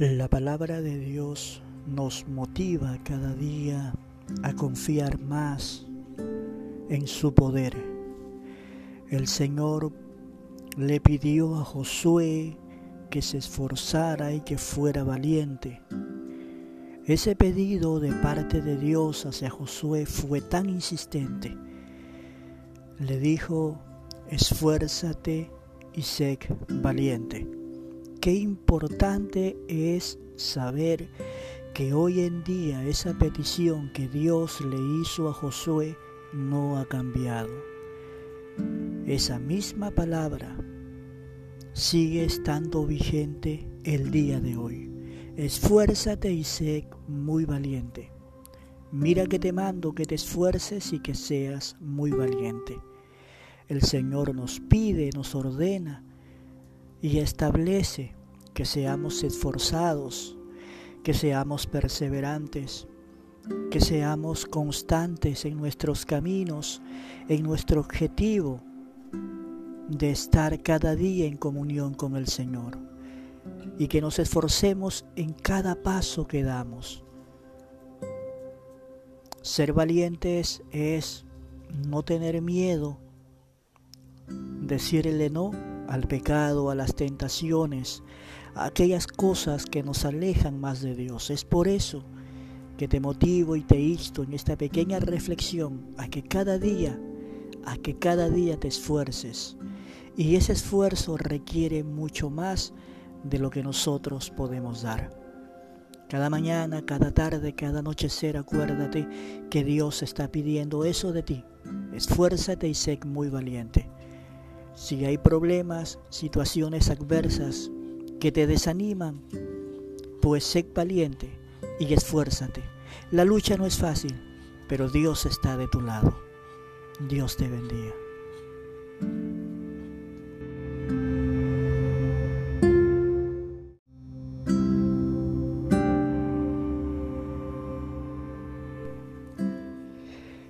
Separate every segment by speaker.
Speaker 1: La palabra de Dios nos motiva cada día a confiar más en su poder. El Señor le pidió a Josué que se esforzara y que fuera valiente. Ese pedido de parte de Dios hacia Josué fue tan insistente. Le dijo, esfuérzate y sé valiente. Qué importante es saber que hoy en día esa petición que Dios le hizo a Josué no ha cambiado. Esa misma palabra sigue estando vigente el día de hoy. Esfuérzate y sé muy valiente. Mira que te mando que te esfuerces y que seas muy valiente. El Señor nos pide, nos ordena y establece que seamos esforzados, que seamos perseverantes, que seamos constantes en nuestros caminos, en nuestro objetivo de estar cada día en comunión con el Señor y que nos esforcemos en cada paso que damos. Ser valientes es no tener miedo, decirle no al pecado, a las tentaciones, a aquellas cosas que nos alejan más de Dios. Es por eso que te motivo y te insto en esta pequeña reflexión a que cada día, a que cada día te esfuerces. Y ese esfuerzo requiere mucho más de lo que nosotros podemos dar. Cada mañana, cada tarde, cada anochecer, acuérdate que Dios está pidiendo eso de ti. Esfuérzate y sé muy valiente. Si hay problemas, situaciones adversas que te desaniman, pues sé valiente y esfuérzate. La lucha no es fácil, pero Dios está de tu lado. Dios te bendiga.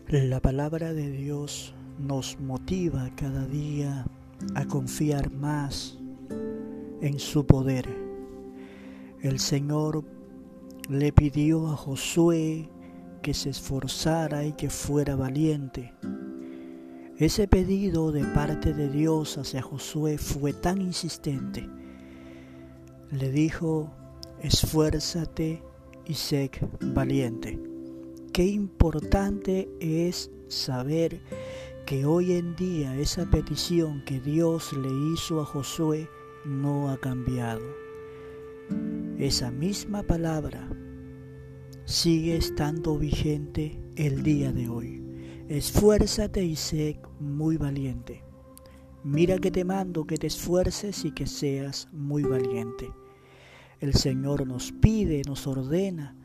Speaker 1: La palabra de Dios nos motiva cada día a confiar más en su poder. El Señor le pidió a Josué que se esforzara y que fuera valiente. Ese pedido de parte de Dios hacia Josué fue tan insistente. Le dijo, esfuérzate y sé valiente. Qué importante es saber que hoy en día esa petición que Dios le hizo a Josué no ha cambiado. Esa misma palabra sigue estando vigente el día de hoy. Esfuérzate y sé muy valiente. Mira que te mando que te esfuerces y que seas muy valiente. El Señor nos pide, nos ordena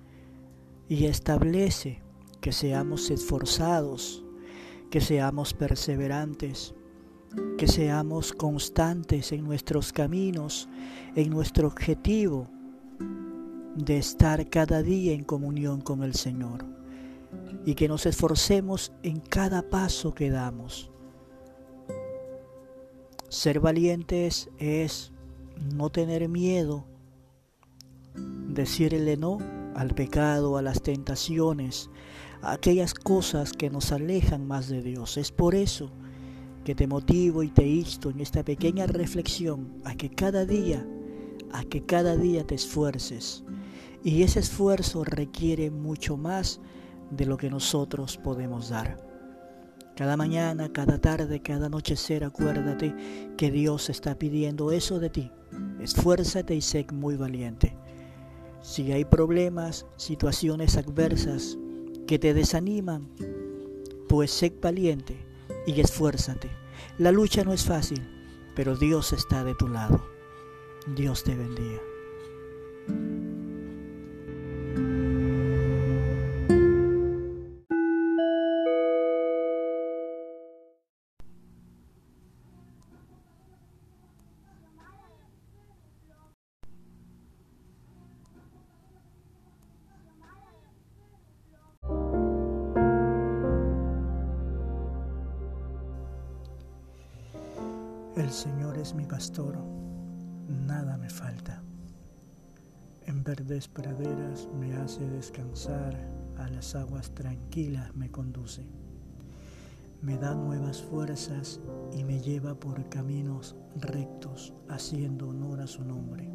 Speaker 1: y establece que seamos esforzados, que seamos perseverantes, que seamos constantes en nuestros caminos, en nuestro objetivo de estar cada día en comunión con el Señor y que nos esforcemos en cada paso que damos. Ser valientes es no tener miedo, decirle no al pecado, a las tentaciones, aquellas cosas que nos alejan más de Dios. Es por eso que te motivo y te insto en esta pequeña reflexión a que cada día, a que cada día te esfuerces. Y ese esfuerzo requiere mucho más de lo que nosotros podemos dar. Cada mañana, cada tarde, cada anochecer, acuérdate que Dios está pidiendo eso de ti. Esfuérzate y sé muy valiente. Si hay problemas, situaciones adversas que te desaniman, pues sé valiente y esfuérzate. La lucha no es fácil, pero Dios está de tu lado. Dios te bendiga. El Señor es mi pastor, nada me falta. En verdes praderas me hace descansar, a las aguas tranquilas me conduce. Me da nuevas fuerzas y me lleva por caminos rectos, haciendo honor a su nombre.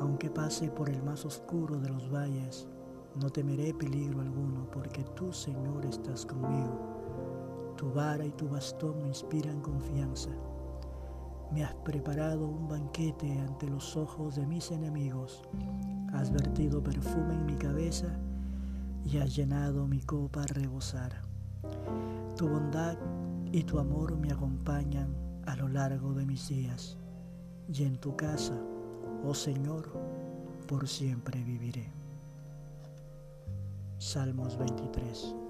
Speaker 1: Aunque pase por el más oscuro de los valles, no temeré peligro alguno, porque tú, Señor, estás conmigo. Tu vara y tu bastón me inspiran confianza. Me has preparado un banquete ante los ojos de mis enemigos. Has vertido perfume en mi cabeza y has llenado mi copa a rebosar. Tu bondad y tu amor me acompañan a lo largo de mis días. Y en tu casa, oh Señor, por siempre viviré. Salmos 23.